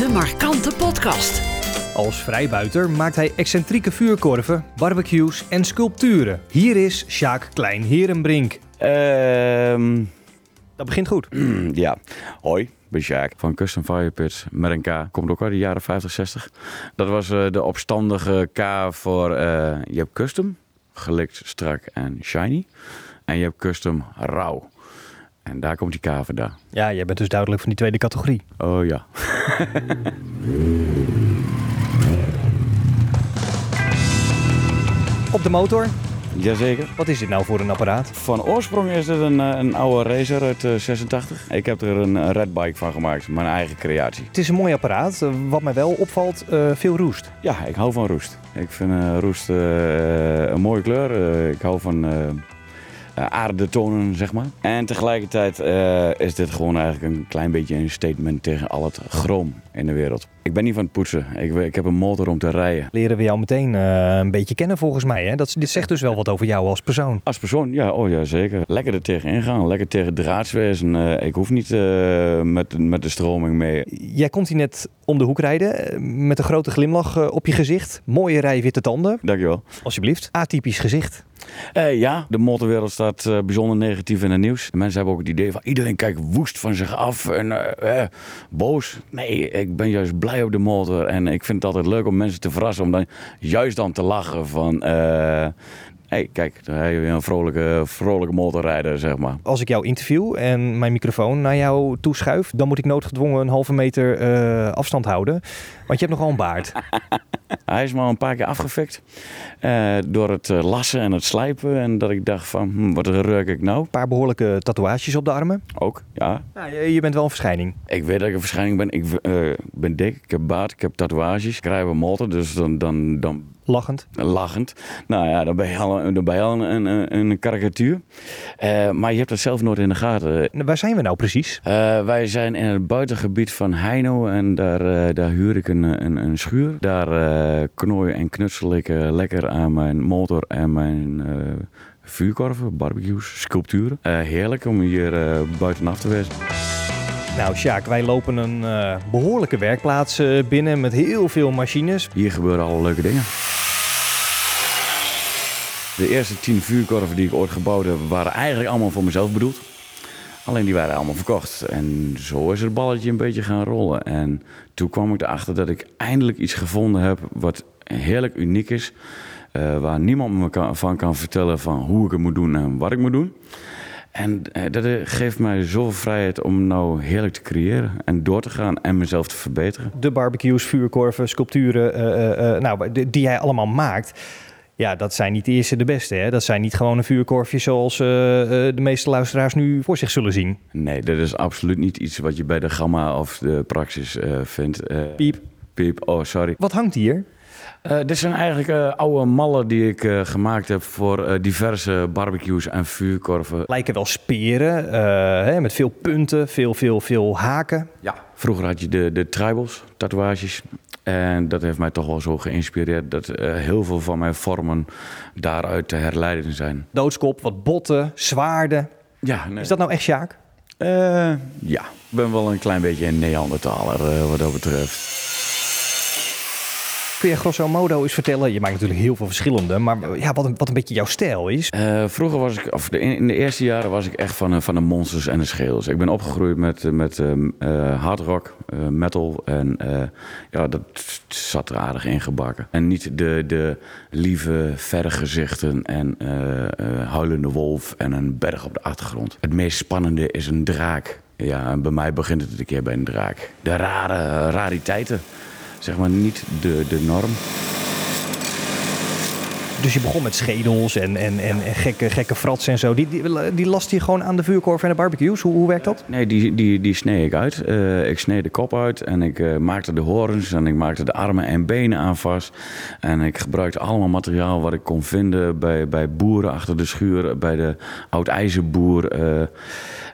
De Markante Podcast. Als vrijbuiter maakt hij excentrieke vuurkorven, barbecues en sculpturen. Hier is Sjaak Klein-Herenbrink. Ehm Dat begint goed. ja, hoi, ik ben Sjaak van Custom Fire Pits met een K. Komt ook uit de jaren 50, 60. Dat was eh, de opstandige K voor, eh, je hebt custom, gelikt, strak en shiny. En je hebt custom rauw. En daar komt die K vandaan. Ja, jij bent dus duidelijk van die tweede categorie. Oh ja. Op de motor, Jazeker. wat is dit nou voor een apparaat? Van oorsprong is het een, eh, een oude racer uit eh, 86. Ik heb er een, een redbike van gemaakt, mijn eigen creatie. Het is een mooi apparaat. Eh, Wat mij wel opvalt, eh, veel roest. Ja, ik hou van roest. Ik vind eh, roest eh, een mooie kleur. Eh, ik hou van eh eh, aardetonen, zeg maar. En tegelijkertijd eh, is dit gewoon eigenlijk een klein beetje een statement tegen al het chroom in de wereld. Ik ben niet van het poetsen. Ik, ik heb een motor om te rijden. Leren we jou meteen eh, een beetje kennen volgens mij. Hè? Dat, dit zegt dus wel wat over jou als persoon. Als persoon, ja, oh ja, zeker. Lekker er tegen ingaan, lekker tegen draadswezen. Eh ik hoef niet eh, met, met de stroming mee. Jij komt hier net om de hoek rijden met een grote glimlach op je gezicht. Mooie rij witte tanden, Dankjewel. alsjeblieft. Atypisch gezicht. Ja, de motorwereld staat bijzonder negatief in het nieuws. De mensen hebben ook het idee van iedereen kijkt woest van zich af en boos. Nee, ik ben juist blij op de motor en ik vind het altijd leuk om mensen te verrassen. Om dan juist dan te lachen van... eh hey, kijk, daar heb je weer een vrolijke, vrolijke motorrijder, zeg maar. Als ik jou interview en mijn microfoon naar jou toeschuif, dan moet ik noodgedwongen een halve meter eh, afstand houden. Want je hebt nogal een baard. Hij is maar een paar keer afgefikt eh, door het eh, lassen en het slijpen. En dat ik dacht van, hm, wat ruik ik nou? Een paar behoorlijke tatoeages op de armen. Ook, ja, Nou, je, je bent wel een verschijning. Ik weet dat ik een verschijning ben. Ik ben dik, ik heb baard, ik heb tatoeages. Ik rij een motor, dus dan, dan, dan Lachend. lachend. Nou ja, dan ben je al, je al een, een, een karikatuur. Eh, maar je hebt dat zelf nooit in de gaten. Nou, Waar zijn we nou precies? Eh, wij zijn in het buitengebied van Heino en daar, eh, daar huur ik een, een, een schuur. Daar knooi en knutsel ik lekker aan mijn motor en mijn vuurkorven, barbecues, sculpturen. Heerlijk om hier buitenaf te wezen. Nou, Sjaak, wij lopen een eh, behoorlijke werkplaats binnen met heel veel machines. Hier gebeuren alle leuke dingen. De eerste tien vuurkorven die ik ooit gebouwd heb, waren eigenlijk allemaal voor mezelf bedoeld. Alleen die waren allemaal verkocht. En zo is het balletje een beetje gaan rollen. En toen kwam ik erachter dat ik eindelijk iets gevonden heb wat heerlijk uniek is. eh, waar niemand me van kan vertellen van hoe ik het moet doen en wat ik moet doen. En eh, dat eh, geeft mij zoveel vrijheid om nou heerlijk te creëren en door te gaan en mezelf te verbeteren. De barbecues, vuurkorven, sculpturen, nou, die jij allemaal maakt. Ja, dat zijn niet de eerste de beste. Hè? Dat zijn niet gewoon een vuurkorfje zoals eh, eh, de meeste luisteraars nu voor zich zullen zien. Nee, dat is absoluut niet iets wat je bij de Gamma of de Praxis eh, vindt. Piep. Piep, oh sorry. Wat hangt hier? Dit zijn eigenlijk oude mallen die ik gemaakt heb voor diverse barbecues en vuurkorven. Lijken wel speren, hè, met veel punten, veel, veel, veel haken. Ja. Vroeger had je de, de tribals, tatoeages. En dat heeft mij toch wel zo geïnspireerd dat eh, heel veel van mijn vormen daaruit te herleiden zijn. Doodskop, wat botten, zwaarden. Ja, nee. Is dat nou echt Sjaak? Eh, ja, ik ben wel een klein beetje een Neandertaler eh, wat dat betreft. Kun je grosso modo eens vertellen? Je maakt natuurlijk heel veel verschillende, maar ja, wat, een, wat een beetje jouw stijl is. Eh, vroeger was ik, of de, in de eerste jaren was ik echt van, de- van de monsters en de schreeuwers. Ik ben opgegroeid met, eh, met eh, hard rock, eh, metal en eh, ja, dat zat er aardig ingebakken. En niet de, de lieve vergezichten en eh, eh, huilende wolf en een berg op de achtergrond. Het meest spannende is een draak. Ja, en bij mij begint het een keer bij een draak. De rare eh, rariteiten. Zeg maar niet de, de norm. Dus je begon met schedels en, en, en, en gekke, gekke fratsen en zo. Die, die, die last je gewoon aan de vuurkorf en de barbecues. Hoe, hoe werkt dat? Nee, die, die, die snee ik uit. Eh, ik snee de kop uit en ik eh, maakte de horens en ik maakte de armen en benen aan vast. En ik gebruikte allemaal materiaal wat ik kon vinden bij, bij boeren achter de schuur, bij de oud-ijzerboer. eh.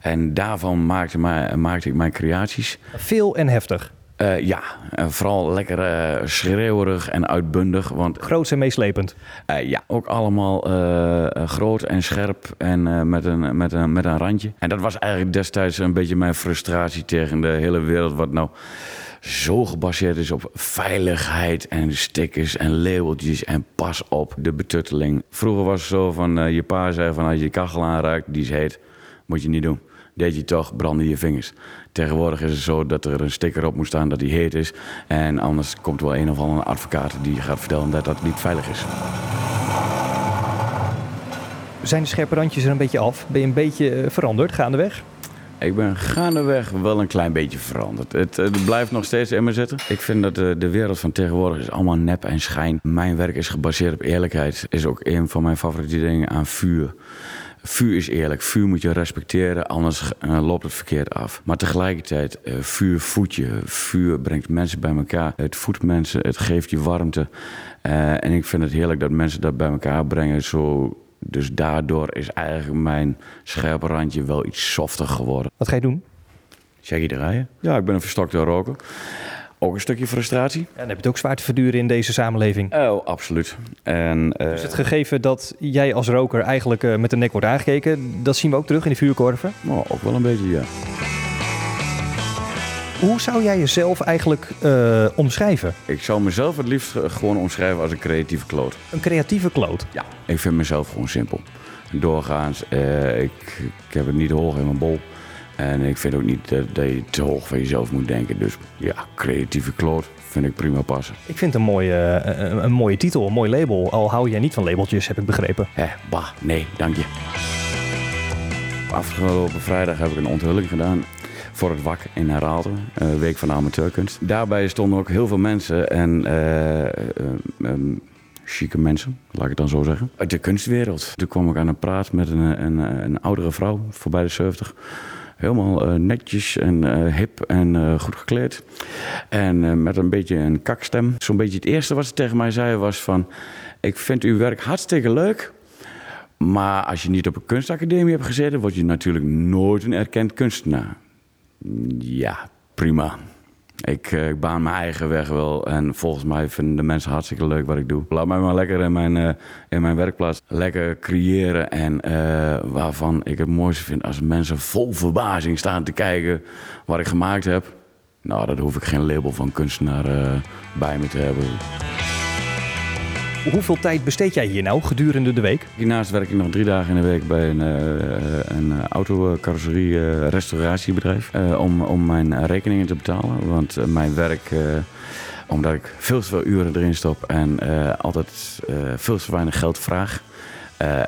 en daarvan maakte, maakte ik mijn creaties. Veel en heftig. Eh, ja, vooral lekker eh, schreeuwerig en uitbundig. Want Groots en meeslepend. eh, ja, ook allemaal groot en scherp en met, een, met, een, met een randje. En dat was eigenlijk destijds een beetje mijn frustratie tegen de hele wereld. Wat nou zo gebaseerd is op veiligheid en stickers en labeltjes en pas op de betutteling. Vroeger was het zo van je pa zei van als je je kachel aanraakt, die is heet, moet je niet doen. Deed je toch, brandde je vingers. Tegenwoordig is het zo dat er een sticker op moet staan dat die heet is. En anders komt wel een of andere advocaat die gaat vertellen dat dat niet veilig is. Zijn de scherpe randjes er een beetje af? Ben je een beetje eh, veranderd gaandeweg? Ik ben gaandeweg wel een klein beetje veranderd. Het, het blijft nog steeds in me zitten. Ik vind dat de, de wereld van tegenwoordig is allemaal nep en schijn. Mijn werk is gebaseerd op eerlijkheid. Is ook een van mijn favoriete dingen aan vuur. Vuur is eerlijk. Vuur moet je respecteren, anders eh, loopt het verkeerd af. Maar tegelijkertijd, eh, vuur voedt je. Vuur brengt mensen bij elkaar. Het voedt mensen, het geeft je warmte. Eh, en ik vind het heerlijk dat mensen dat bij elkaar brengen. Zo, dus daardoor is eigenlijk mijn scherpe randje wel iets softer geworden. Wat ga je doen? Shaggy draaien? Ja, ik ben een verstokte roker. Ook een stukje frustratie? Ja, dan heb je het ook zwaar te verduren in deze samenleving. Oh, absoluut. En, eh, Dus het gegeven dat jij als roker eigenlijk eh, met de nek wordt aangekeken, dat zien we ook terug in de vuurkorven. nou, ook wel een beetje, ja. Hoe zou jij jezelf eigenlijk eh, omschrijven? Ik zou mezelf het liefst gewoon omschrijven als een creatieve kloot. Een creatieve kloot. Ja. Ik vind mezelf gewoon simpel. Doorgaans, ik, ik heb het niet hoog in mijn bol. En ik vind ook niet dat, dat je te hoog van jezelf moet denken. Dus ja, creatieve kloot vind ik prima passen. Ik vind een mooie, eh, een, een mooie titel, een mooi label. Al hou jij niet van labeltjes, heb ik begrepen. Hé, bah, nee, dank je. Afgelopen vrijdag heb ik een onthulling gedaan voor het WAK in Heraalte, eh, Week van de Amateurkunst. Daarbij stonden ook heel veel mensen en eh, ehm, chique mensen, laat ik het dan zo zeggen, uit de kunstwereld. Toen kwam ik aan een praat met een, een, een oudere vrouw, voorbij de 70. Helemaal eh, netjes en eh, hip en eh, goed gekleed. En met een beetje een kakstem. Zo'n beetje het eerste wat ze tegen mij zei was van... Ik vind uw werk hartstikke leuk... Maar als je niet op een kunstacademie hebt gezeten... word je natuurlijk nooit een erkend kunstenaar. Ja, prima. Ik, eh, ik baan mijn eigen weg wel. En volgens mij vinden de mensen hartstikke leuk wat ik doe. Laat mij maar lekker in mijn, eh, in mijn werkplaats lekker creëren. En eh, waarvan ik het mooiste vind als mensen vol verbazing staan te kijken wat ik gemaakt heb. Nou, daar hoef ik geen label van kunstenaar bij me te hebben. Hoeveel tijd besteed jij hier nou gedurende de week? Hiernaast werk ik nog drie dagen in de week bij een, uh, een auto-carrosserie uh, restauratiebedrijf. Uh, om, om mijn rekeningen te betalen. Want uh, mijn werk, uh, omdat ik veel te veel uren erin stop en uh, altijd veel te weinig geld vraag.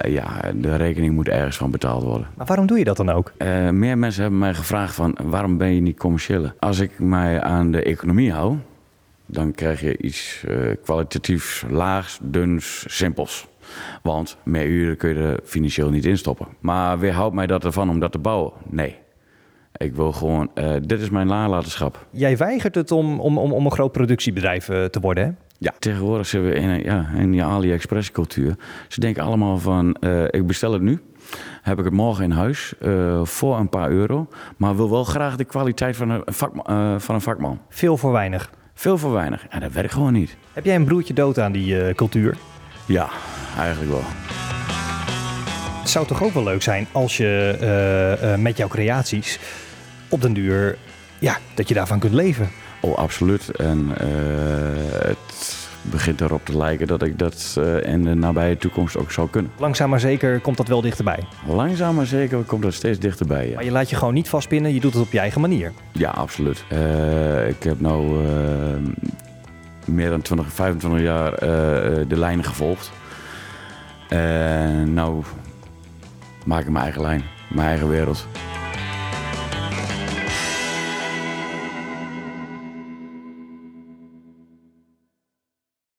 ja, de rekening moet ergens van betaald worden. Maar waarom doe je dat dan ook? meer mensen hebben mij gevraagd van waarom ben je niet commerciële? Als ik mij aan de economie hou, dan krijg je iets uh, kwalitatiefs, laags, duns, simpels. Want meer uren kun je er financieel niet instoppen. Maar weerhoudt mij dat ervan om dat te bouwen? Nee. Ik wil gewoon, uh, dit is mijn nalatenschap. Jij weigert het om, om, om, om een groot productiebedrijf uh, te worden, hè? Ja, tegenwoordig zitten we in, ja, in die AliExpress cultuur. Ze denken allemaal van, ik bestel het nu. Heb ik het morgen in huis voor een paar euro. Maar wil wel graag de kwaliteit van een, vak, van een vakman. Veel voor weinig. Veel voor weinig. En dat werkt gewoon niet. Heb jij een broertje dood aan die uh, cultuur? Ja, eigenlijk wel. Het zou toch ook wel leuk zijn als je uh, uh, met jouw creaties op den duur, ja, dat je daarvan kunt leven. Oh, absoluut. En het begint erop te lijken dat ik dat in de nabije toekomst ook zou kunnen. Langzaam maar zeker komt dat wel dichterbij. Langzaam maar zeker komt dat steeds dichterbij. Ja. Maar je laat je gewoon niet vastpinnen, je doet het op je eigen manier. Ja, absoluut. Uh, ik heb nu uh, meer dan 20, 25 jaar uh, de lijnen gevolgd. En nou maak ik mijn eigen lijn, mijn eigen wereld.